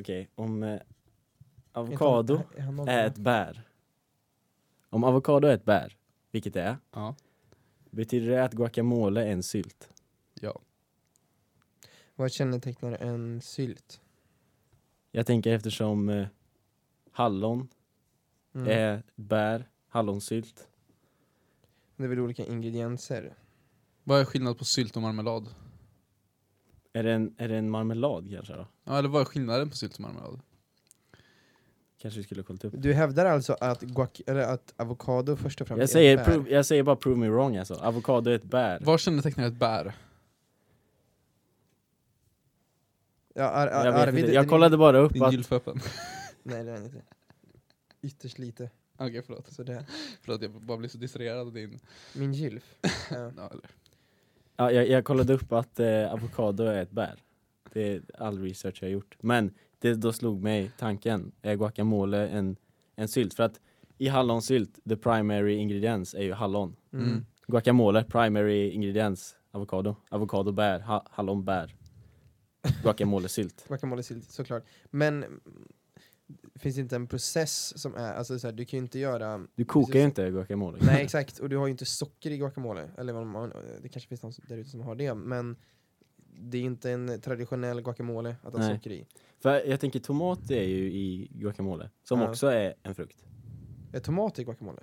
Okej, om eh, avokado Är ett bär. Om avokado är ett bär, vilket det är, Ja. betyder det att guacamole är en sylt? Ja. Vad kännetecknar en sylt? Jag tänker eftersom eh, hallon Mm. är ett bär, hallonsylt. Det är väl olika ingredienser? Vad är skillnad på sylt och marmelad? Är det en, är det en marmelad kanske då? Ja, eller vad är skillnaden på sylt och marmelad? Kanske vi skulle ha kollat upp. Du hävdar alltså att, guac eller att avokado först och främst är Jag ett säger, bär? prove, jag säger bara prove me wrong alltså. Avokado är ett bär. Vad kännetecknar ett bär? Ja, ar, ar, Jag, vet Arvid, inte. är jag kollade bara upp Din att gylf är öppen. Nej det är den inte. Ytterst lite. Okej, förlåt. Så det, Förlåt, jag bara blir så distraherad av din... min gylf. Ja. Ja, eller. Ja, jag, jag kollade upp att eh, avokado är ett bär. Det är all research jag har gjort. Men det, då slog mig tanken, är guacamole en, en sylt? För att i hallonsylt, the primary ingrediens är ju hallon. Mm. Guacamole, primary ingrediens, avokado. Avokado bär, ha, hallon bär. Guacamole sylt. Guacamole sylt, såklart. Men finns det inte en process som är, alltså så här, du kan ju inte göra Du kokar Precis. ju inte guacamole. Nej exakt, och du har ju inte socker i guacamole. Eller vad man, det kanske finns någon där ute som har det, men det är inte en traditionell guacamole att ha Nej. socker i. För jag tänker tomat är ju i guacamole, som Ja. också är en frukt. Är tomat i guacamole?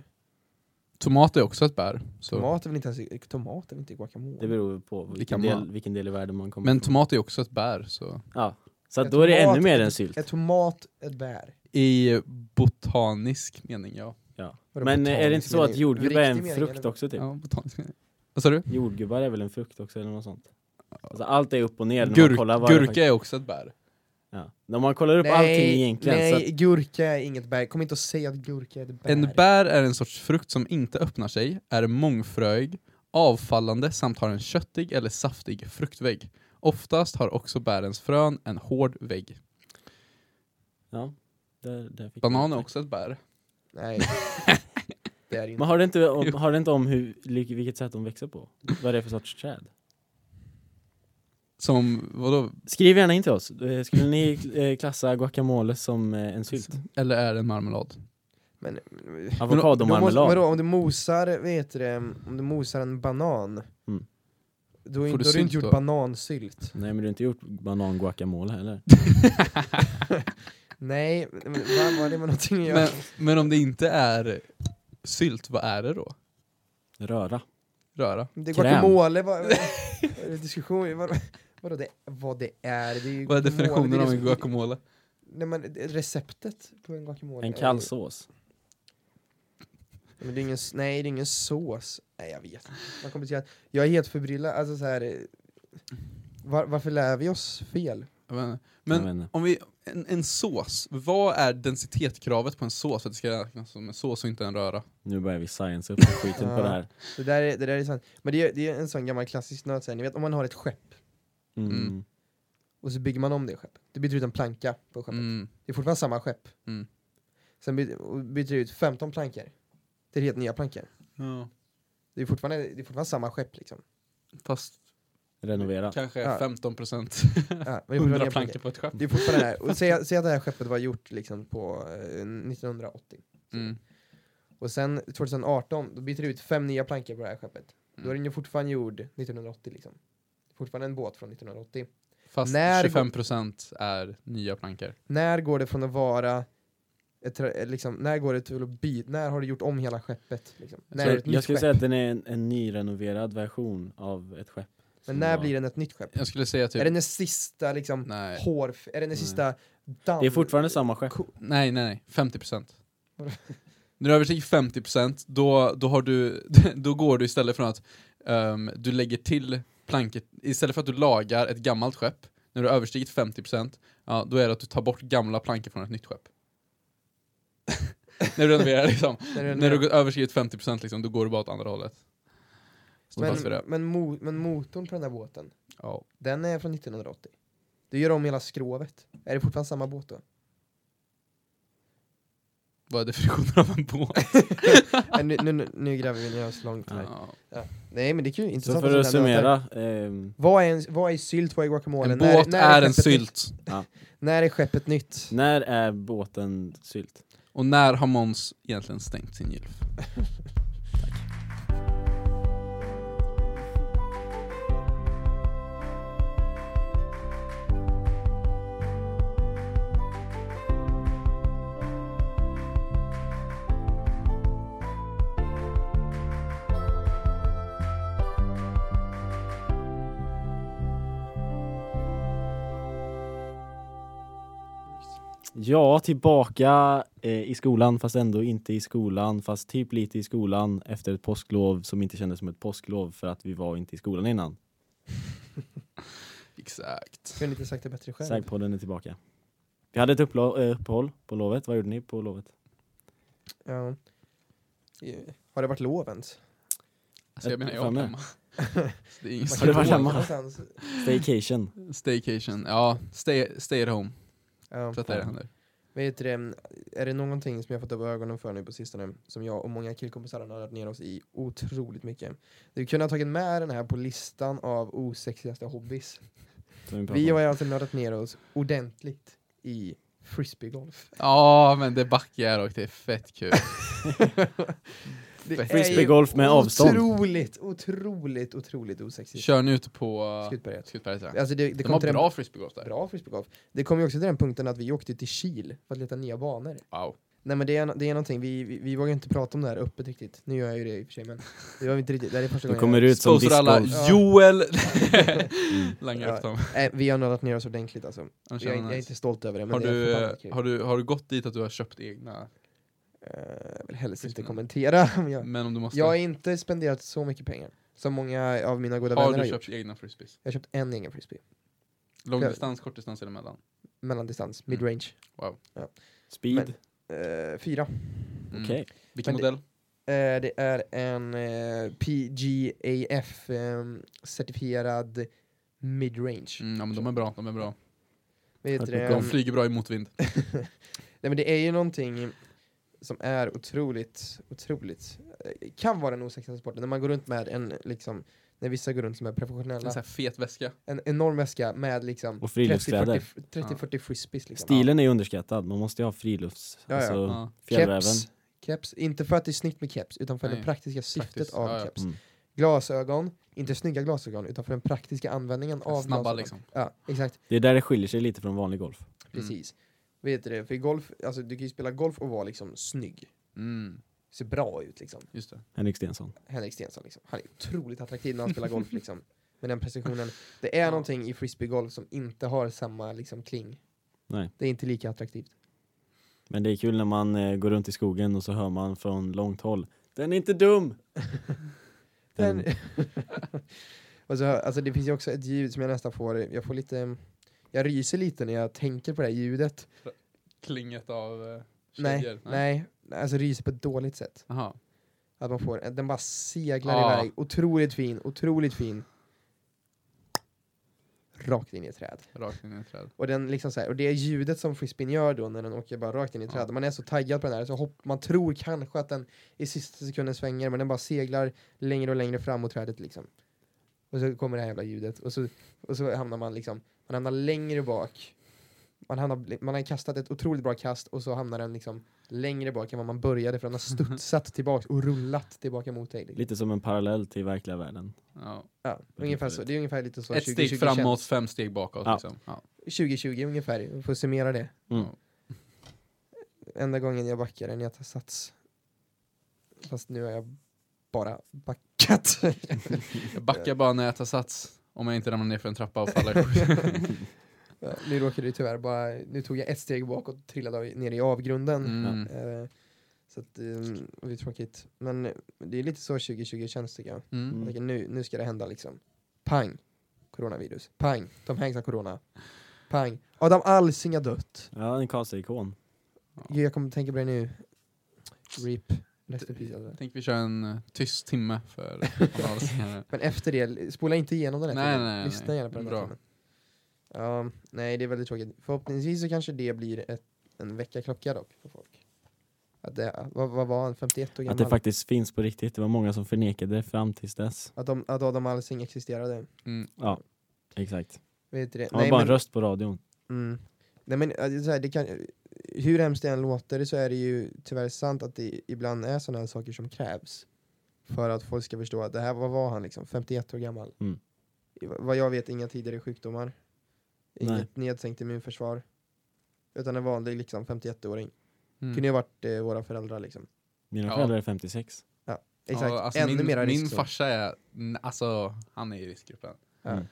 Tomat är också ett bär. Så. Tomat är väl inte ens i, tomat är väl inte i guacamole? Det beror på vilken del, vilken del i världen man kommer Men från. tomat är också ett bär. Så. Ja, så att Är då är det tomat ännu mer ett- en sylt. Är tomat ett bär? I botanisk mening, ja. Ja. Men är det inte så att jordgubbar är en mening, frukt eller? också typ? ja botanisk mening. Vad sa du? Jordgubbar är väl en frukt också eller något sånt? Alltså, allt är upp och ner när man Gurk, kollar gurka är också ett bär. Ja. När man kollar upp allting egentligen nej, så att, gurka är inget bär. Kom inte och säg att gurka är ett bär. En bär är en sorts frukt som inte öppnar sig, är mångfröig, avfallande samt har en köttig eller saftig fruktvägg. Oftast har också bärens frön en hård vägg. ja, där, där fick Banan är också ett bär. Nej. det är inte. Men har det inte om, har det inte om hur, lik- vilket sätt de växer på? Vad det är för sorts träd? Som, vadå? Skriv gärna in till oss. Eh, Skulle ni eh, klassa guacamole som eh, en sylt? Eller är det en marmelad? Men, Avokadomarmelad. Vadå, om du mosar, vet du om du mosar en banan, Då, är- Får då du har du inte gjort då? banansylt. Nej men du har inte gjort banan guacamole heller? Nej, men vad vad är det med någonting jag... Men, men om det inte är sylt, vad är det då? Röra. Röra? det är kräm. guacamole, vad, vad, är det diskussion, vad, vadå det, vad det är? Det är ju Vad är guacamole, definitionen det av en liksom- guacamole? Nej men det- receptet på en guacamole En är- kall sås. Men det är ingen, s- nej det är ingen sås. Nej jag vet inte. Man kommer till att, jag är helt förbryllad, alltså så här. eh, Var, varför lär vi oss fel? Men inte. om vi, en, en sås, vad är densitetskravet på en sås för att det ska räknas som en sås och inte en röra? Nu börjar vi science upp skiten på det här. Det där är, det där är sant. Men det är, det är en sån gammal klassisk nöt, ni vet om man har ett skepp Mm. Mm. och så bygger man om det skeppet. Det byter ut en planka på skeppet. Mm. Det är fortfarande samma skepp. Mm. Sen byter, byter det ut 15 plankor till helt nya plankor. Ja. Det är fortfarande, det är fortfarande samma skepp liksom. Fast Renovera. kanske Ja. 15% Ja, men det är fortfarande 100 nya plankor på ett skepp. Det är fortfarande det här. Och säg, säg att det här skeppet var gjort liksom på eh, 1980. Mm. Och sen 2018, då byter du ut fem nya plankor på det här skeppet. Då är Mm. den ju fortfarande gjord 1980 liksom. Fortfarande en båt från 1980. Fast När 25% är nya plankor. När går det från att vara ett, liksom, när går det till att byta, när har du gjort om hela skeppet? Liksom? När är det ett jag nytt skulle skepp? säga att den är en, en nyrenoverad version av ett skepp. Men när var- blir den ett nytt skepp? Jag skulle säga typ... Är det den sista liksom Nej. hår, är det den Nej. sista damm... Det är fortfarande samma skepp. ko- nej, nej, nej. 50%. Vadå? När du överstiger 50% då, då, har du, då går du istället från att ehm, du lägger till plankor, istället för att du lagar ett gammalt skepp, när du har överstigit 50%, ja, då är det att du tar bort gamla plankor från ett nytt skepp. när du renoverar liksom. När När du har överstigit 50% liksom, då går du bara åt andra hållet. Stå fast vid men, det. men, mo, men motorn på den där båten, Ja. den är från 1980. Du gör om hela skrovet. Är det fortfarande samma båt då? Vad är definitionen av en båt? Nu, nu, nu, nu gräver vi ner oss långt här. Ja. Nej men det är kul, Så intressant för att summera, ehm, Vad är, en, vad är sylt, vad är guacamole? En När- båt när är en skeppet sylt. När är skeppet nytt? när är båten sylt? Och när har Måns egentligen stängt sin gylf? Ja, tillbaka eh, i skolan fast ändå inte i skolan fast typ lite i skolan efter ett påsklov som inte kändes som ett påsklov för att vi var inte i skolan innan. Exakt. Kunde inte sagt det bättre själv. Sägpodden är tillbaka. Vi hade ett upplo- eh, uppehåll på lovet, vad gjorde ni på lovet? Ja. Har det varit lov ens? Alltså jag menar, jag var med. hemma. Så det är ingen Har du varit hemma? Staycation. Staycation, ja, stay, stay at home. Ja. Tvätta era händer. Vet du, det, är det någonting som jag fått upp ögonen för nu på sistone, som jag och många killkompisar har nördat ner oss i otroligt mycket. Du kunde ha tagit med den här på listan av osexigaste hobbys. vi har alltså nördat ner oss ordentligt i frisbeegolf. Ja, men det backar och det är fett kul. Det Frisbeegolf med avstånd. Otroligt, otroligt, otroligt osexigt. Kör ni ute på uh, Skutberget. Skutberget? Ja. Alltså det, det De kom har till den- bra frisbeegolf där. Bra frisbeegolf. Det kom ju också till den punkten att vi åkte till Kil för att leta nya banor. Wow. Nej men det är, det är någonting, vi, vi, vi vågar inte prata om det här öppet riktigt. Nu gör jag ju det i och för sig men det var inte riktigt, det här är första Du gången kommer jag, ut som Sponsor alla. Ja. Joel! Mm. Langar Ja. upp dem. äh, Vi har nördat ner oss ordentligt alltså. Jag, jag är inte stolt över det men Har det du, har, du, har du gått dit att du har köpt egna? Eh, jag vill helst inte kommentera. Men jag, Men om du måste. jag har inte spenderat så mycket pengar som många av mina goda har vänner har du gjort. köpt egna frisbees? Jag har köpt en egen frisbee. Långdistans, kortdistans eller mellan? Mellandistans, Mm. midrange. Wow. Speed, Eh, fyra. Mm. okej. Vilken Men det- modell? Eh, det är en eh, PGAF eh, certifierad midrange. Mm, ja men de är bra, de är bra. Mycket det? De flyger bra i motvind. Nej men det är ju någonting som är otroligt, otroligt, eh, kan vara den osexigaste sporten. När man går runt med en, liksom, när vissa går runt som är En professionella, sån här fet väska. en enorm väska med liksom Och friluftskläder. 30-40 frisbees. Liksom. Stilen är underskattad, man måste ju ha frilufts... Ja, ja. Alltså, Ja. Keps, keps, inte för att det är snyggt med keps, utan för det Nej. praktiska syftet Praktiskt, av ja, ja. keps. Mm. Glasögon, inte snygga glasögon, utan för den praktiska användningen av Snabba glasögon. liksom. Ja, exakt. Det är där det skiljer sig lite från vanlig golf. Precis. Vet du det? För i golf, alltså du kan ju spela golf och vara liksom snygg. Mm, Se bra ut liksom. just det. Henrik Stensson. Henrik Stensson liksom. Han är otroligt attraktiv när han spelar golf liksom. Med den precisionen. Det är någonting i frisbeegolf som inte har samma liksom kling. Nej. Det är inte lika attraktivt. Men det är kul när man eh, går runt i skogen och så hör man från långt håll Den är inte dum! Den, och så, alltså det finns ju också ett ljud som jag nästan får, jag får lite, jag ryser lite när jag tänker på det här ljudet. Klinget av uh, Nej, kedjor? nej, alltså ryser på ett dåligt sätt. Jaha. Att man får, den bara seglar Ja. iväg, otroligt fin, otroligt fin. Rakt in i ett träd. Rakt in i ett träd. Och, den liksom så här, och det ljudet som frisbeen gör då när den åker bara rakt in i Ja. träd, man är så taggad på den här, så hopp, man tror kanske att den i sista sekunden svänger, men den bara seglar längre och längre fram mot trädet liksom. Och så kommer det här jävla ljudet, och så, och så hamnar man liksom, man hamnar längre bak. Man, hamnar, man har kastat ett otroligt bra kast, och så hamnar den liksom längre bak än vad man började, för den har studsat tillbaks och rullat tillbaka mot dig. Liksom. lite som en parallell till verkliga världen. Ja. Ja, ungefär så. Det är ungefär lite så Ett 2020 steg framåt, känns. fem steg bakåt. Ja. Liksom. Ja. 2020 ungefär, vi får summera det. Mm. Enda gången jag backar är när jag tar sats. Fast nu har jag bara backat. Jag backar bara när jag tar sats. Om jag inte ramlar ner för en trappa och faller. Ja, nu råkade det tyvärr bara, nu tog jag ett steg bakåt och trillade av- ner i avgrunden. Mm. Eh, så att, um, det är tråkigt. Men eh, det är lite så 2020 känns tycker jag. Mm. Jag tänker, nu, nu ska det hända liksom. Pang! Coronavirus. Pang! Tom Hanks har corona. Pang! Adam Alsing har dött. Ja, en Karlstad-ikon. Jag kommer tänka på det nu. RIP. Peace, alltså. Tänk vi kör en uh, tyst timme för. Men efter det, spola inte igenom den här Nej, filmen. nej, Lyssna nej. gärna på den här Bra. filmen. Ja, nej det är väldigt tråkigt. Förhoppningsvis så kanske det blir ett, en väckarklocka dock för folk. Att det, vad, vad var han, 51 år gammal? Att det faktiskt finns på riktigt. Det var många som förnekade det fram tills dess. att, de, att Adam Alsing existerade. Mm. Ja, exakt. Vet du det? Han var bara en röst på radion. Mm. Nej, men, alltså, så här, det kan, hur hemskt det än låter så är det ju tyvärr sant att det ibland är sådana här saker som krävs. För att folk ska förstå att det här, vad var han liksom, 51 år gammal? Mm. Vad jag vet, inga tidigare sjukdomar. Inget Nej. nedsänkt immunförsvar. Utan en vanlig liksom, 51-åring. Mm. Kunde ju ha varit eh, våra föräldrar liksom. Mina Ja. föräldrar är 56. Exakt, Ja, alltså ännu min, mera min farsa är, alltså han är i riskgruppen. Ja. Mm.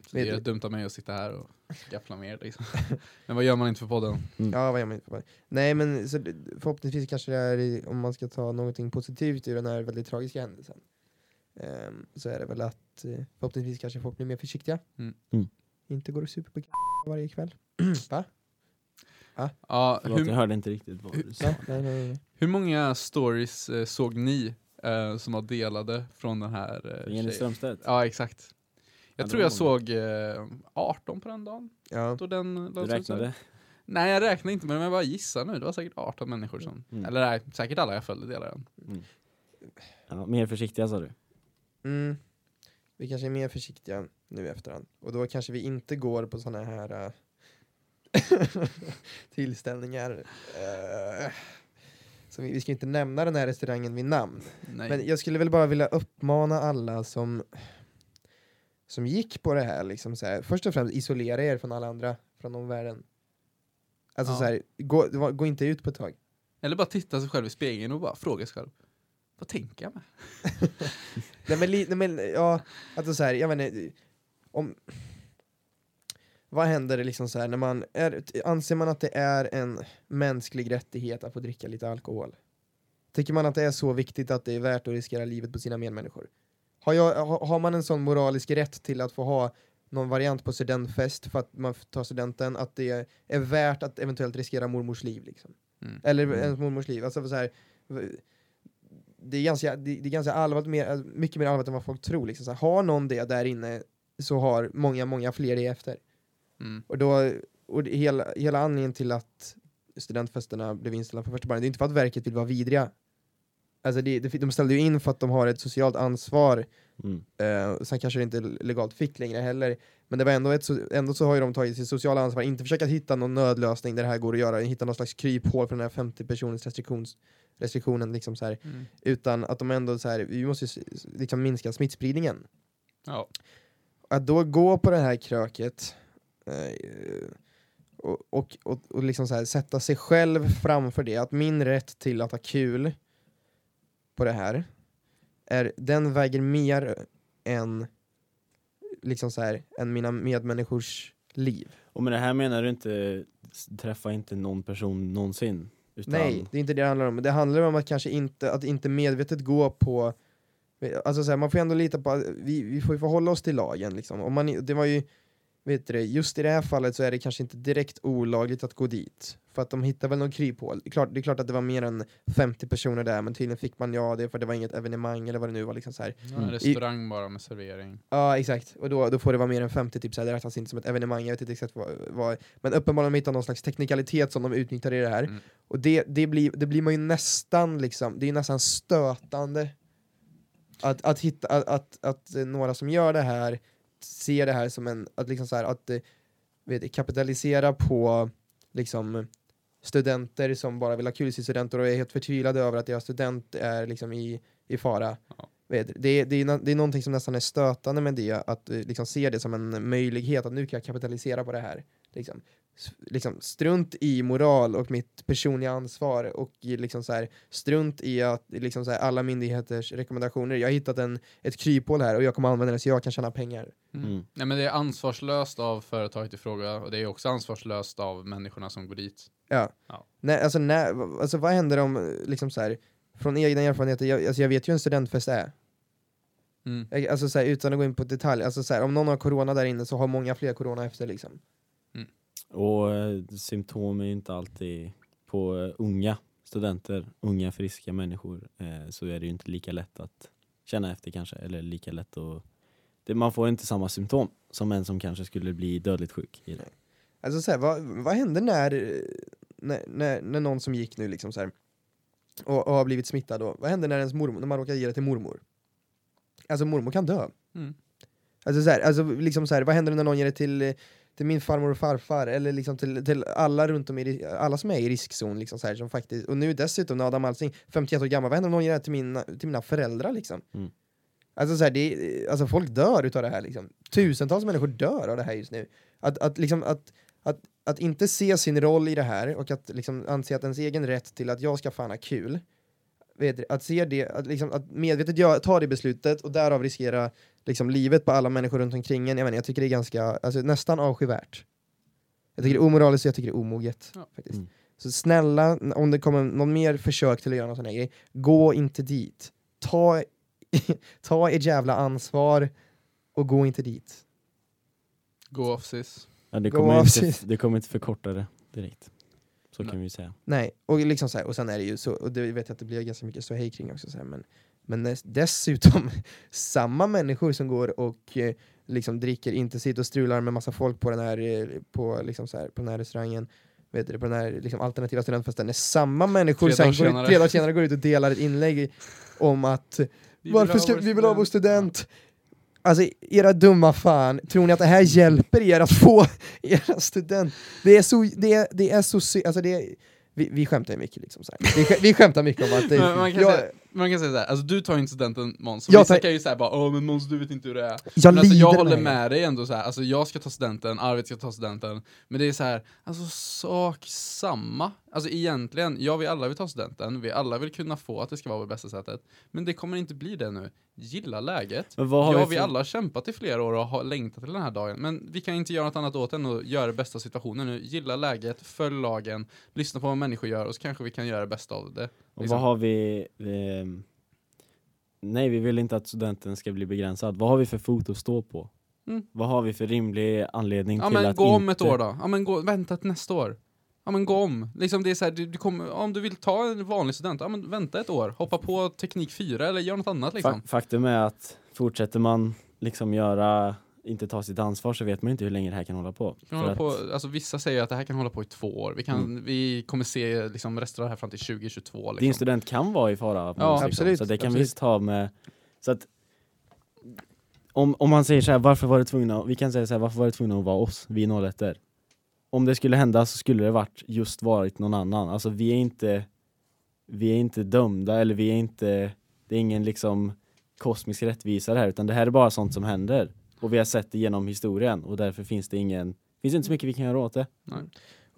Så det är du- dumt av mig att sitta här och gaffla med er liksom. Men vad gör man inte för podden? Ja, vad gör man inte? Nej men så, förhoppningsvis kanske det är, om man ska ta någonting positivt ur den här väldigt tragiska händelsen. ehm, så är det väl att eh, förhoppningsvis kanske folk blir mer försiktiga. Mm. Inte går och super på varje kväll. Va? Ja, Förlåt, jag hur, hörde inte riktigt vad du sa. Nej, nej, nej, hur många stories eh, såg ni eh, som var delade från den här eh, Jenny tjejen? Strömstedt? Ja, exakt. Jag Ja, tror det jag var såg eh, 18 på den dagen. Ja. Då den Du lades ut räknade? Nej, jag räknar inte, men jag bara gissar nu. Det var säkert 18 människor som... Mm. Eller nej, säkert alla jag följde delade den. Mm. Ja, mer försiktiga sa du? Mm. Vi kanske är mer försiktiga nu i efterhand. Och då kanske vi inte går på såna här äh, tillställningar. äh, så vi, vi ska inte nämna den här restaurangen vid namn. Nej. Men jag skulle väl bara vilja uppmana alla som, som gick på det här, liksom så här, först och främst isolera er från alla andra, från omvärlden. Alltså Ja. så här, gå, gå inte ut på ett tag. Eller bara titta sig själv i spegeln och bara fråga sig själv. Vad tänker jag med? Nej men, nej, men ja, alltså så här, jag inte, om... Vad händer liksom så här när man, är, anser man att det är en mänsklig rättighet att få dricka lite alkohol? Tycker man att det är så viktigt att det är värt att riskera livet på sina medmänniskor? Har, jag, har, man en sån moralisk rätt till att få ha någon variant på studentfest för att man tar studenten, att det är värt att eventuellt riskera mormors liv liksom? Mm. Eller Mm. ens mormors liv. Alltså så här, det, är ganska, det, är ganska allvarligt, mer, mycket mer allvarligt än vad folk tror. Liksom. Så här, har någon det där inne så har många, många fler det efter. Mm. Och, då, och det, hela, hela anledningen till att studentfesterna blev inställda på första början, det är inte för att verket vill vara vidriga. Alltså det, det, de ställde ju in för att de har ett socialt ansvar, Mm. eh, sen kanske det inte legalt fick längre heller, men det var ändå, ett, ändå så har ju de tagit sitt sociala ansvar, inte försöka hitta någon nödlösning där det här går att göra, hitta någon slags kryphål för den här 50 personers restriktions, restriktionen, liksom så här, Mm. utan att de ändå så här, vi måste liksom minska smittspridningen. Ja. Att då gå på det här kröket eh, och, och, och, och liksom så här, sätta sig själv framför det, att min rätt till att ha kul på det här, är, den väger mer än, liksom så här, än mina medmänniskors liv. Och med det här menar du inte, träffa inte någon person någonsin? Utan, Nej, det är inte det det handlar om. Det handlar om att kanske inte, att inte medvetet gå på Alltså så här, man får ändå lita på att vi, vi får ju förhålla oss till lagen liksom. Om man, det var ju, vet du just i det här fallet så är det kanske inte direkt olagligt att gå dit. För att de hittar väl någon kryphål. Det är klart, det är klart att det var mer än 50 personer där, men tydligen fick man ja det för det var inget evenemang eller vad det nu var. Liksom så här. Ja, en restaurang bara med servering. Ja exakt, och då, då får det vara mer än 50, typ så här, det räknas inte som ett evenemang, jag vet inte exakt vad, vad men uppenbarligen hittat någon slags teknikalitet som de utnyttjar i det här. Mm. Och det, det, blir, det blir man ju nästan liksom, det är ju nästan stötande att, att, hitta, att, att, att några som gör det här ser det här som en, att liksom så här, att eh, vet, kapitalisera på liksom studenter som bara vill ha kul i studenter och är helt förtvivlade över att deras student är liksom i, i fara. Ja. Vet, det, är- det, är, det är någonting som nästan är stötande med det, att eh, liksom se det som en möjlighet att nu kan jag kapitalisera på det här. Liksom. Liksom, strunt i moral och mitt personliga ansvar och liksom så här, strunt i att, liksom så här, alla myndigheters rekommendationer. Jag har hittat en, ett kryphål här och jag kommer använda det så jag kan tjäna pengar. Mm. Mm. Nej, men det är ansvarslöst av företaget i fråga och det är också ansvarslöst av människorna som går dit. Ja. Ja. Nej, alltså, när, alltså vad händer om, liksom så här, från egna erfarenheter, jag, alltså, jag vet ju hur en studentfest är. Mm. Jag, alltså, så här, utan att gå in på detalj, alltså, så här, om någon har corona där inne så har många fler corona efter. Liksom. Och eh, symptom är ju inte alltid på eh, unga studenter, unga friska människor, eh, så är det ju inte lika lätt att känna efter kanske, eller lika lätt att det, man får inte samma symptom som en som kanske skulle bli dödligt sjuk i det. Alltså, så här, vad, vad händer när, när, när, när någon som gick nu liksom så här, och, och har blivit smittad, då, vad händer när, ens mormor, när man råkar ge det till mormor? Alltså mormor kan dö. Mm. Alltså, så här, alltså liksom så här, vad händer när någon ger det till, eh, till min farmor och farfar, eller liksom till, till alla runt om i, alla som är i riskzon, liksom så här, som faktiskt, och nu dessutom när Adam Alsing, 51 år gammal, vad händer om någon ger det till mina, till mina föräldrar liksom? Mm. Alltså, så här, det, alltså folk dör utav det här liksom. Tusentals människor dör av det här just nu. Att, att, liksom, att, att, att inte se sin roll i det här och att liksom anse att ens egen rätt till att jag ska fan ha kul, vet att se det, att, liksom, att medvetet ta det beslutet och därav riskera liksom, livet på alla människor runt omkring en, jag, inte, jag tycker det är ganska, alltså, nästan avskyvärt. Jag tycker det är omoraliskt och jag tycker det är omoget. Ja. Faktiskt. Mm. Så snälla, om det kommer någon mer försök till att göra någon sån här grej, gå inte dit. Ta, ta ert jävla ansvar och gå inte dit. Gå off sis. Ja, det, kommer av inte, det kommer inte förkorta det direkt. Så Nej. kan vi säga. Nej, och, liksom så här, och sen är det ju så, och det vet jag att det blir ganska mycket så hej kring också, så här, men, men dess- dessutom samma människor som går och eh, liksom dricker intensivt och strular med massa folk på den här, eh, på, liksom så här, på den här restaurangen, vet du, på den här liksom, alternativa studentfesten, är samma människor sen dagar går, tre dagar senare går ut och delar ett inlägg om att varför ska vi vill ha vår student? Alltså era dumma fan, tror ni att det här hjälper er att få era student? Det är så, det är, det är så alltså det är, vi, vi skämtar mycket liksom så här. Vi, vi skämtar mycket om att det, jag, säga, man kan säga såhär, alltså du tar inte studenten Måns, Jag vissa tar- kan ju säga bara åh men Måns du vet inte hur det är. jag men alltså, jag håller med med dig ändå så här. alltså jag ska ta studenten, Arvid ska ta studenten, men det är så här, alltså sak samma. Alltså egentligen, ja vi alla vill ta studenten, vi alla vill kunna få att det ska vara på bästa sättet, men det kommer inte bli det nu. Gilla läget. Men vad har ja, vi vi, för- alla har kämpat i flera år och har längtat till den här dagen, men vi kan inte göra något annat åt än att göra det bästa situationen nu. Gilla läget, följ lagen, lyssna på vad människor gör och så kanske vi kan göra det bästa av det. Och Liksom. vad har vi... ehm, nej, vi vill inte att studenten ska bli begränsad. Vad har vi för fot att stå på? Mm. Vad har vi för rimlig anledning Ja till men att gå inte... om ett år då. Ja men gå, vänta till nästa år. Ja men gå om. Liksom det är så här, du, du kommer, om du vill ta en vanlig student, ja men vänta ett år. Hoppa på teknik 4 eller gör något annat liksom. Fa- faktum är att fortsätter man liksom göra, inte ta sitt ansvar så vet man inte hur länge det här kan hålla på. Kan hålla att- på, alltså vissa säger att det här kan hålla på i två år. Vi, kan, Mm. vi kommer se liksom resten av det här fram till 2022 liksom. Din student kan vara i fara. Ja, liksom. absolut, Så det kan absolut. vi ta med... Så att, om, om man säger så här, varför var det tvungna, vi kan säga så här, varför var det tvungna att vara oss, vi 01 om det skulle hända så skulle det varit just varit någon annan. Alltså vi är inte, vi är inte dömda eller vi är inte, det är ingen liksom kosmisk rättvisa det här utan det här är bara sånt som händer. Och vi har sett det genom historien och därför finns det ingen, finns inte så mycket vi kan göra åt det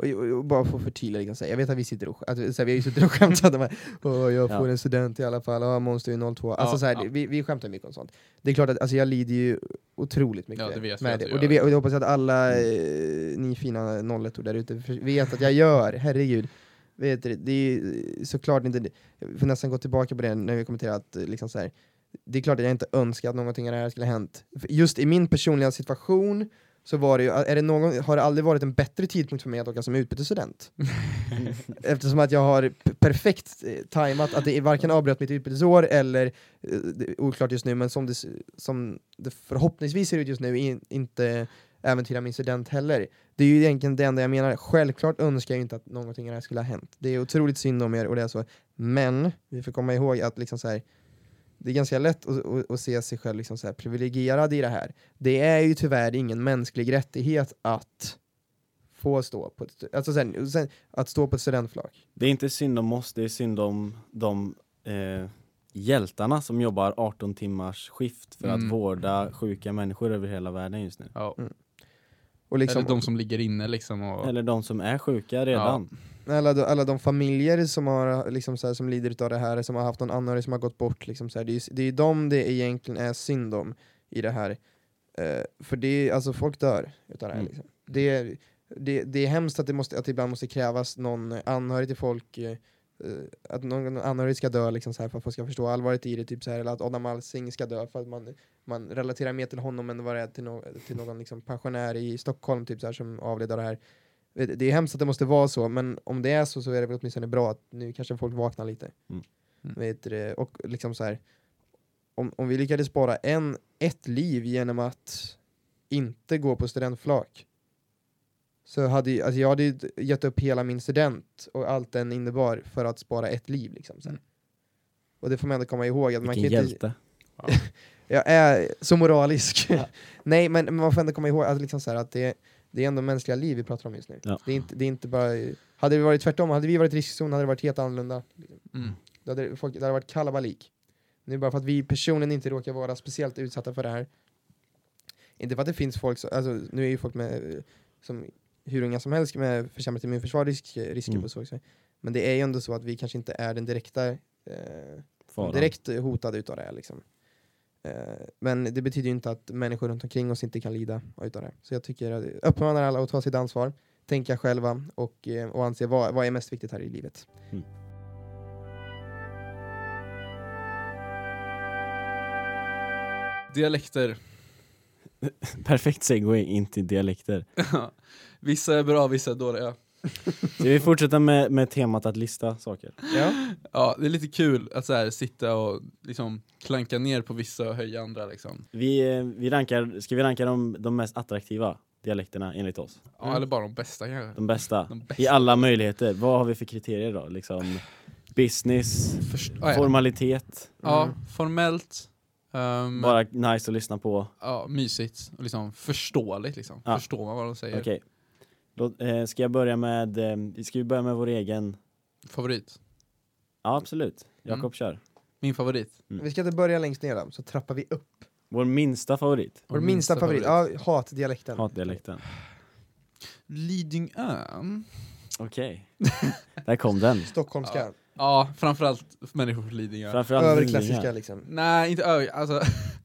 och, och, och bara för att förtydliga, liksom, jag vet att vi sitter och, att, så här, vi har ju suttit och skämtat om "Åh, jag får Ja. en student i alla fall, oh, Monster är 02. Alltså, Ja, så här, ja. vi, vi skämtar mycket om sånt. Det är klart att alltså, jag lider ju otroligt mycket Ja, det med det. Och, det vet, och jag hoppas att alla eh, ni fina 01 där ute vet att jag gör, herregud. Vet du, det är ju såklart inte, jag får nästan gå tillbaka på det när vi kommenterar att eh, liksom så här, det är klart att jag inte önskar att någonting av det här skulle ha hänt. Just i min personliga situation så var det ju, är det någon, har det aldrig varit en bättre tidpunkt för mig att åka som utbytesstudent. Eftersom att jag har perfekt eh, tajmat att det varken avbröt mitt utbytesår eller, eh, oklart just nu, men som det, som det förhoppningsvis ser ut just nu, in, inte äventyra min student heller. Det är ju egentligen det enda jag menar. Självklart önskar jag inte att någonting av det här skulle ha hänt. Det är otroligt synd om er och det är så. Men vi får komma ihåg att liksom så här, det är ganska lätt att, att, att se sig själv liksom så här privilegierad i det här. Det är ju tyvärr ingen mänsklig rättighet att få stå på ett, alltså sen, sen, att stå på ett studentflak. Det är inte synd om oss, det är synd om de eh, hjältarna som jobbar 18 timmars skift för Mm. att vårda sjuka människor över hela världen just nu. Ja. Och liksom, Eller de som ligger inne liksom och... Eller de som är sjuka redan. Alla, de, alla de familjer som, har, liksom så här, som lider av det här, som har haft någon anhörig som har gått bort, liksom så här, det, är, det är dem det egentligen är synd om i det här. Eh, för det är, alltså folk dör utav det här. Mm. Liksom. Det, är, det, det är hemskt att det, måste, att det ibland måste krävas någon anhörig till folk, eh, att någon anhörig ska dö liksom så här, för att folk ska förstå allvaret i det, typ så här, eller att Adam Alsing ska dö för att man, man relaterar mer till honom än vad det är till, no, till någon liksom pensionär i Stockholm typ så här, som avled av det här. Det är hemskt att det måste vara så, men om det är så så är det väl åtminstone bra att nu kanske folk vaknar lite. Mm. Mm. Vet du? Och liksom så här, om, om vi lyckades spara en, ett liv genom att inte gå på studentflak så hade ju- alltså jag hade gett upp hela min student och allt den innebar för att spara ett liv. Liksom, så här. Mm. Och det får man ändå komma ihåg. Att man kan Vilken inte, hjälte. jag är så moralisk. Ja. Nej, men men man får ändå komma ihåg att, liksom så här, att det, det är ändå mänskliga liv vi pratar om just nu. Ja. Det, är inte, det är inte bara... Hade det varit tvärtom, hade vi varit i riskzon hade det varit helt annorlunda. Mm. Då hade, folk, det hade varit kalabalik. Nu bara för att vi personligen inte råkar vara speciellt utsatta för det här. Inte för att det finns folk, så, alltså, nu är ju folk med, som hur unga som helst med försämrat immunförsvar risk, riskgrupp Mm. och så. också. Men det är ju ändå så att vi kanske inte är den direkta eh, direkt hotade utav det här. Liksom. Eh, men det betyder ju inte att människor runt omkring oss inte kan lida utav det. Så jag tycker att uppmanar alla att ta sitt ansvar, tänka själva och, eh, och anse vad, vad är mest viktigt här i livet. Dialekter. Perfekt segway in till dialekter. vissa är bra, vissa är dåliga. Ska vi fortsätta med, med temat att lista saker? Ja. Ja, det är lite kul att så här, sitta och liksom klanka ner på vissa och höja andra liksom. Vi, eh, vi rankar, ska vi ranka de, de mest attraktiva dialekterna enligt oss? Ja, Mm. eller bara de bästa kanske. De bästa? De bästa. I alla möjligheter. Vad har vi för kriterier då? Liksom business, Först- ja, ja. formalitet, ja, Mm. formellt. ehm, bara nice att lyssna på. ja, mysigt och liksom förståeligt liksom. Ja. Förstår man vad de säger. Okej. Låt- eh, Ska jag börja med, eh, ska vi börja med vår egen? Favorit. Ja absolut, Mm. Jakob kör. Min favorit. Mm. Vi ska inte börja längst ner då, så trappar vi upp. Vår minsta favorit, Vår minsta, favorit, ja, hatdialekten. hatdialekten. Lidingö. Okej, där kom den. Stockholmska, Ja, framförallt människor från Lidingö. Framförallt överklassiska Lidingö. liksom. Nej, inte över, alltså.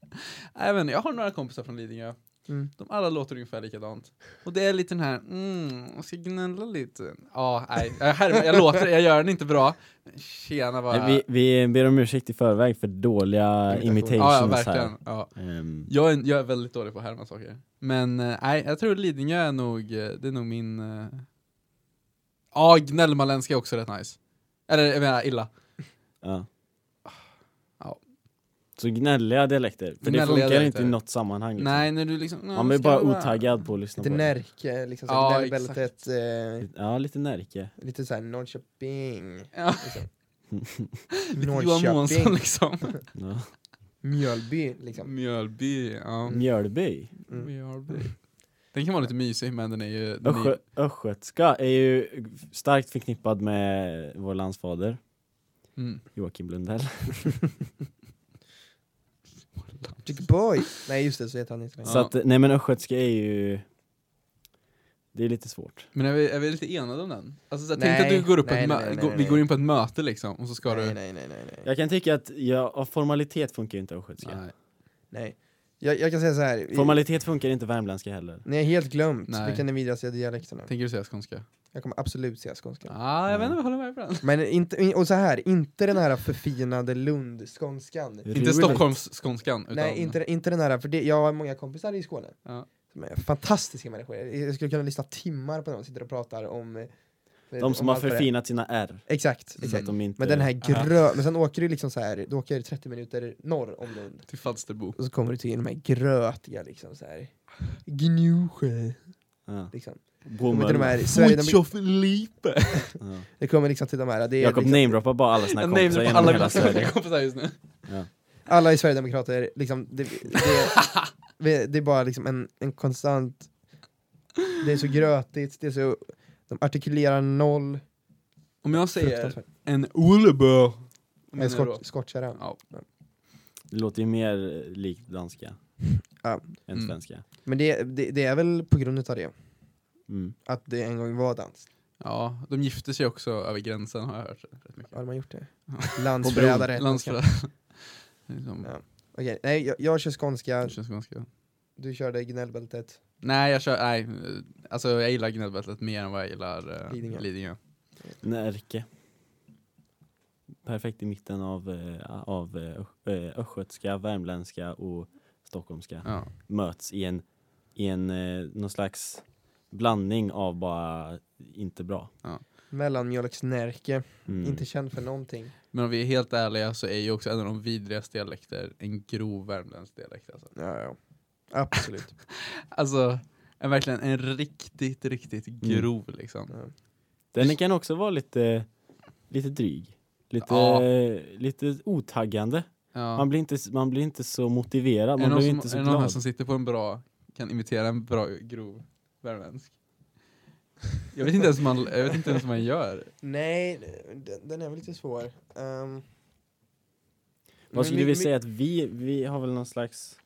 inte, jag har några kompisar från Lidingö. Mm. De alla låter ungefär likadant. Och det är lite den här, mm, jag ska gnälla lite. Ja, nej, jag, härmar, jag låter, jag gör den inte bra. Tjena Nej, vi, vi ber om ursäkt i förväg för dåliga Imitation. imitations Ja, ja, här. verkligen. Ja. Ehm, Jag, är, jag är väldigt dålig på att härma saker. Men eh, nej, jag tror Lidingö är nog, eh, det är nog min... eh, Ja, gnällmaländska är också rätt nice. Eller jag menar illa. Ja. Så gnälliga dialekter, för det Gnälliga funkar dialekter. inte i något sammanhang. Liksom. Nej, när du liksom... Man blir ska bara vara- otaggad på att lyssna Lite på det. Närke, liksom, Ja, ja, gnällbältet, eh, Ja, lite närke. lite såhär Norrköping. Ja, Liksom. lite Johan Månsson liksom. Ja. Mjölby, liksom. Mjölby, ja. Mjölby. Mm. Mjölby. Den kan vara lite mysig, men den är ju... Den Östgö- är, Östgötska är ju starkt förknippad med vår landsfader mm. Joakim Lundell. Boy! Nej just det, så heter han inte längre. Så att, nej men östgötska är ju Det är lite svårt. Men är vi, är vi lite enade om den? Alltså, så här, Nej, tänk att du går upp på nej, ett nej, mö- nej, gå- nej, vi nej. går in på ett möte liksom, och så ska nej, du... nej, nej, nej, nej. Jag kan tycka att, ja, av formalitet funkar ju inte östgötska. Nej. nej. Jag, jag kan säga så här. Formalitet funkar inte värmländska heller. Ni har helt glömt Nej. vilken den vidrigaste dialekten är. Tänker du säga skånska? Jag kommer absolut säga skånska. Ja, jag vet inte om jag håller med på den. Men inte, och så här, inte den här förfinade Lundskånskan. Inte. Stockholmsskånskan, utan... Nej, inte, inte den här, för det, jag har många kompisar i Skåne. Ja. Som är fantastiska människor. Jag skulle kunna lyssna timmar på dem, sitter och pratar om... De som om har förfinat sina R. Exakt, exakt. de inte... Men den här grö... Men sen åker du liksom så här, du åker 30 minuter norr om Lund. Till Falsterbo. Och så kommer du till de här grötiga liksom så här. Gnosjö, Ja. liksom. Till de här! Ja. Det kommer liksom till de här, det är Jakob liksom, namedroppar bara alla sina kompisar genom alla hela Sverige. kompisar just nu. Ja. alla är Sverigedemokrater, liksom, det, det, det är bara liksom en, en konstant, det är så grötigt, det är så, de artikulerar noll. Om jag säger en Ullebö, En du skott, skottkärra. Ja. Det låter ju mer likt danska Ja. än Mm. svenska. Men det, det, det är väl på grund av det, Mm. att det en gång var dans. ja, de gifte sig också över gränsen har jag hört. Rätt mycket. Har man gjort det? Landsförrädare. Landsförrädare. Liksom, Ja. Okej, nej jag, jag kör skånska, det känns ganska... du körde gnällbältet. Nej, jag kör, nej, eh, alltså jag gillar gnällbältet mer än vad jag gillar uh, Lidingö. Lidingö. Närke. Perfekt i mitten av, eh, av eh, eh, östgötska, värmländska och stockholmska. Ja. Möts i en, i en eh, någon slags blandning av bara inte bra. Mellanmjölksnärke, Mm. inte känd för någonting. Men om vi är helt ärliga så är ju också en av de vidrigaste dialekter en grov värmländsk dialekt alltså. Ja, ja. Absolut. Alltså, är verkligen en riktigt, riktigt grov liksom. Ja. Den kan också vara lite, lite dryg. Lite, Ja. lite otaggande. Ja. Man, blir inte, man blir inte så motiverad, är det man någon, blir som, inte så är det någon här glad. som sitter på en bra, kan imitera en bra grov värmländsk? Jag vet inte ens hur man, jag vet inte ens hur man gör. Nej, den, den är väl lite svår. Um, Vad skulle vi säga att vi, vi har väl någon slags,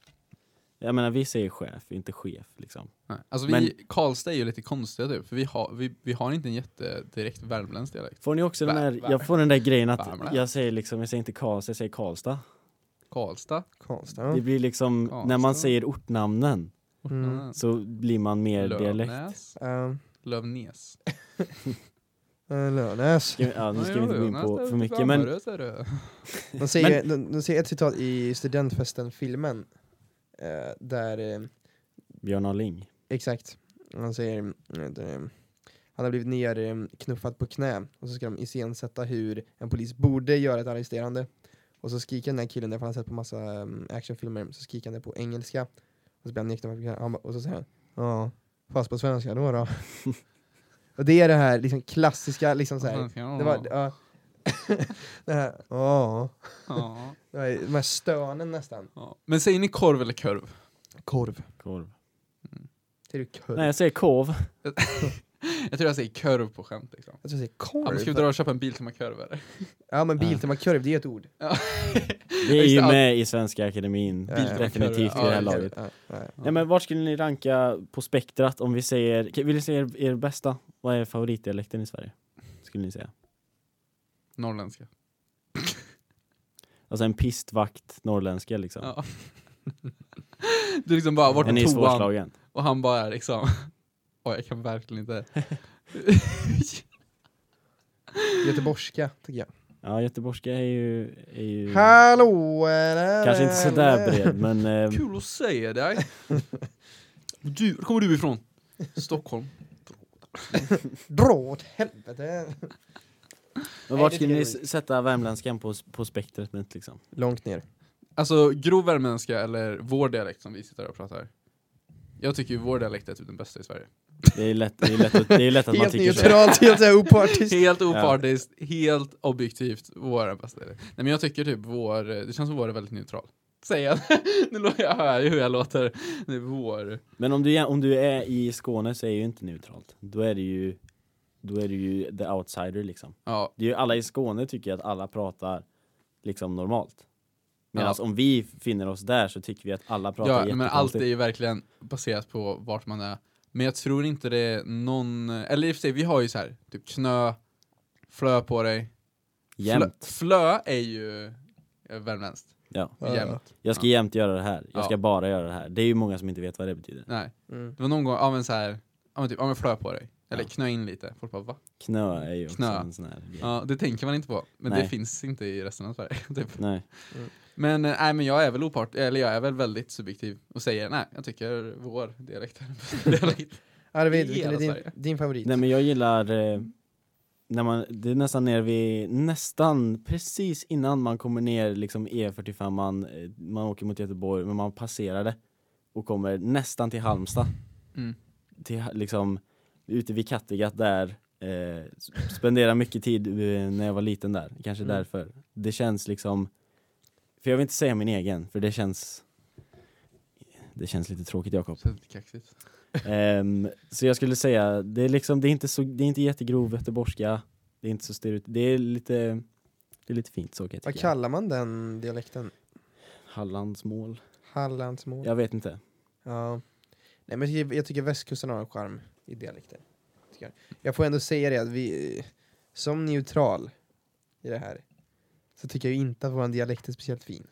jag menar vi säger chef, inte chef liksom. Nej. Alltså vi, Men- Karlstad är ju lite konstiga typ, för vi har, vi, vi har inte en jättedirekt värmländsk dialekt. Får ni också den vär- jag får den där grejen att Värmland. jag säger liksom, jag säger inte Karlstad, jag säger Karlstad. Karlstad? Karlstad? Det blir liksom, Karlstad. när man säger ortnamnen Mm. så blir man mer dialekt. Lövnäs? Um, Lövnäs? Lönäs. Ska vi- Ja, nu ska vi inte gå in på för mycket men men... De säger, de, de säger ett citat i studentfesten-filmen. Eh, där, eh, Björn Aling. exakt, han säger eh, det, han har blivit ner eh, på knä och så ska de iscensätta hur en polis borde göra ett arresterande. Och så skriker den här killen, därför han har sett på massa um, actionfilmer, så skriker han det på engelska. Och så blir han nedknuffad på knä han, bara- och så säger han ja, fast på svenska då då. och det är det här liksom klassiska, liksom så här, det var, ja. det här, ja. Ja, Det här, de här stönen nästan. ja. Men säger ni korv eller korv? Korv. Korv. Säger du korv? Nej jag säger kov. Jag tror jag säger korv på skämt liksom. Jag tror jag säger Ja, korv. men ska vi dra och köpa en bil till korv eller? Ja men Ja. Biltema-korv, det är ett ord. Ja. Det är ju med i Svenska Akademin, Ja, ja. definitivt Ja, i det här ja, laget. Ja, ja, ja. Nej men vart skulle ni ranka på spektrat om vi säger, vill ni säga er, er bästa? Vad är favoritdialekten i Sverige? Skulle ni säga? Norrländska. Alltså en pistvakt norrländska liksom. Ja. Du liksom bara, vart Är ni är toan? svårslagen? Och han bara är liksom, oj jag kan verkligen inte. Göteborgska, tycker jag. Ja göteborgska är ju, är ju Hallå! eller? kanske inte sådär bred men eh, Kul att se dig. Du, var kommer du ifrån? Stockholm. Dra åt helvete! Men vart skulle ni s- sätta värmländskan på, på spektrat liksom? Långt ner. Alltså grov värmländska eller vår dialekt som vi sitter och pratar. Jag tycker ju vår dialekt är typ den bästa i Sverige. Det är lätt, det är lätt, att, det är lätt att man Helt tycker så. neutralt, helt såhär opartiskt. Helt opartiskt, helt objektivt, vår bästa dialekt. Nej men jag tycker typ vår, det känns som vår är väldigt neutral. Säger jag. nu låter jag hör ju hur jag låter. Det är vår. Men om du, är- om du är i Skåne så är det ju inte neutralt. Då är det ju, då är det ju the outsider liksom. Ja, Det är ju alla i Skåne tycker att alla pratar liksom normalt. Medan Ja. om vi finner oss där så tycker vi att alla pratar ja men allt är ju verkligen baserat på vart man är. Men jag tror inte det är någon, eller i och för sig, vi har ju så här, typ knö, flö på dig. Flö, Jämt. flö är ju eh, värmländskt. Ja. Ja. Jämt. Jag ska Ja. jämt göra det här. Jag ska Ja. bara göra det här. Det är ju många som inte vet vad det betyder. Nej, Mm. det var någon gång, ja men så här, ja men typ, ja men flö på dig. Eller Ja. knö in lite. Folk bara va? Knö är ju också Knö. en sån här grej. Ja, det tänker man inte på. Men Nej. det finns inte i resten av Sverige. typ. Nej. Men eh, nej, men jag är väl opart, eller jag är väl väldigt subjektiv och säger nej, jag tycker vår dialekt är dialekt. Arvid, vilken är din, din favorit? Nej men jag gillar eh, när man, det är nästan ner vid, nästan precis innan man kommer ner liksom E45, man, eh, man åker mot Göteborg, men man passerar det och kommer nästan till Halmstad. Mm. Till, liksom, ute vid Kattegatt där, eh, spenderar mycket tid eh, när jag var liten där, kanske Mm. därför. Det känns liksom, för jag vill inte säga min egen, för det känns det känns lite tråkigt Jakob. Kaxigt. Ehm, så jag skulle säga, det är liksom, det är inte så, det är inte jättegrov göteborgska, det är inte så stereotyp, det är lite, det är lite fint så Vad kallar man den dialekten? Hallandsmål? Hallandsmål? Jag vet inte. Ja. Nej men jag, jag tycker västkusten har en charm i dialekter. Tycker jag. jag får ändå säga det att vi, som neutral i det här, så tycker jag ju inte att vår dialekt är speciellt fin.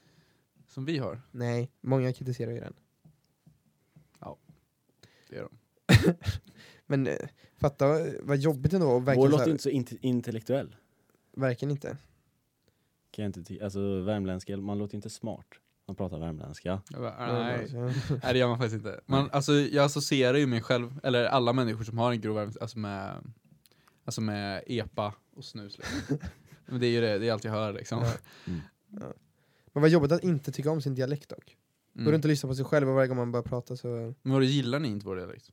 Som vi har, Nej, många kritiserar ju den. det är de. Men eh, fatta vad jobbigt ändå att Vår verkligen så låter här, inte så int- intellektuell. verkligen inte. Kan jag inte ty- alltså värmländska, man låter inte smart. Man pratar värmländska. Nej. Det gör man faktiskt inte. Man, alltså, jag associerar ju mig själv, eller alla människor som har en grov värme, alltså med, alltså med epa och snus. Liksom. Men det är ju det, det är allt jag hör liksom. Ja. Mm. Ja. Men vad jobbigt att inte tycka om sin dialekt dock. Går Mm. du inte lyssna på sig själv och varje gång man börjar prata så... Men vadå, gillar ni inte vår dialekt?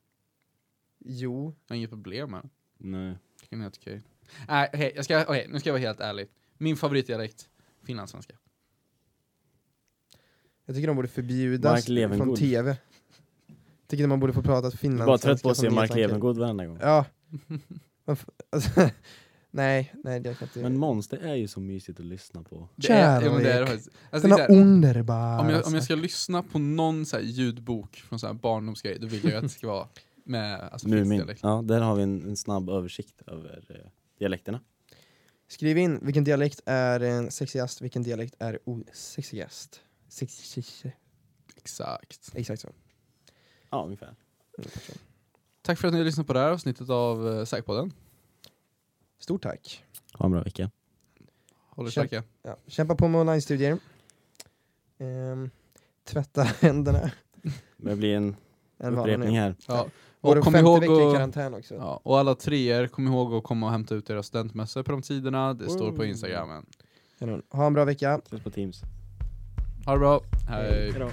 Jo. Jag har inget problem med. Nej. Det är helt okej. Nej, okej, jag ska, okej, nu ska jag vara helt ärlig. Min favoritdialekt, finlandssvenska. Jag tycker de borde förbjudas Mark Levengood. från TV. Jag tycker man borde få prata Jag är finlandssvenska. bara trött på att se Mark. Levengood varenda gång. Ja. Alltså, nej, nej det kan inte... Men Monster är ju så mysigt att lyssna på. Det är, ja, men det är det Kärlek. faktiskt. Alltså, det Den är är så här, underbar. om, jag, om jag ska lyssna på någon så här ljudbok från så här barndomsgrej, då vill jag att det ska vara med alltså, finsk Mumin. dialekt. Ja, där har vi en, en snabb översikt över eh, dialekterna. Skriv in vilken dialekt är en sexigast, vilken dialekt är osexigast. Sex- Exakt. Exakt så. Ja, ungefär. Tack för att ni har lyssnat på det här avsnittet av Säkpodden. Stort tack. Ha en bra vecka. Håll er starka. Ja. Kämpa på med online-studier. Ehm, tvätta händerna. Det blir en En upprepning här. Ja. Och Och kom ihåg och, i karantän också. Ja, och alla treor, kom ihåg att komma och hämta ut era studentmössor på de tiderna. Det mm. står på Instagramen. Ha en bra vecka. Ses på Teams. Ha det bra. Hej. Hejdå.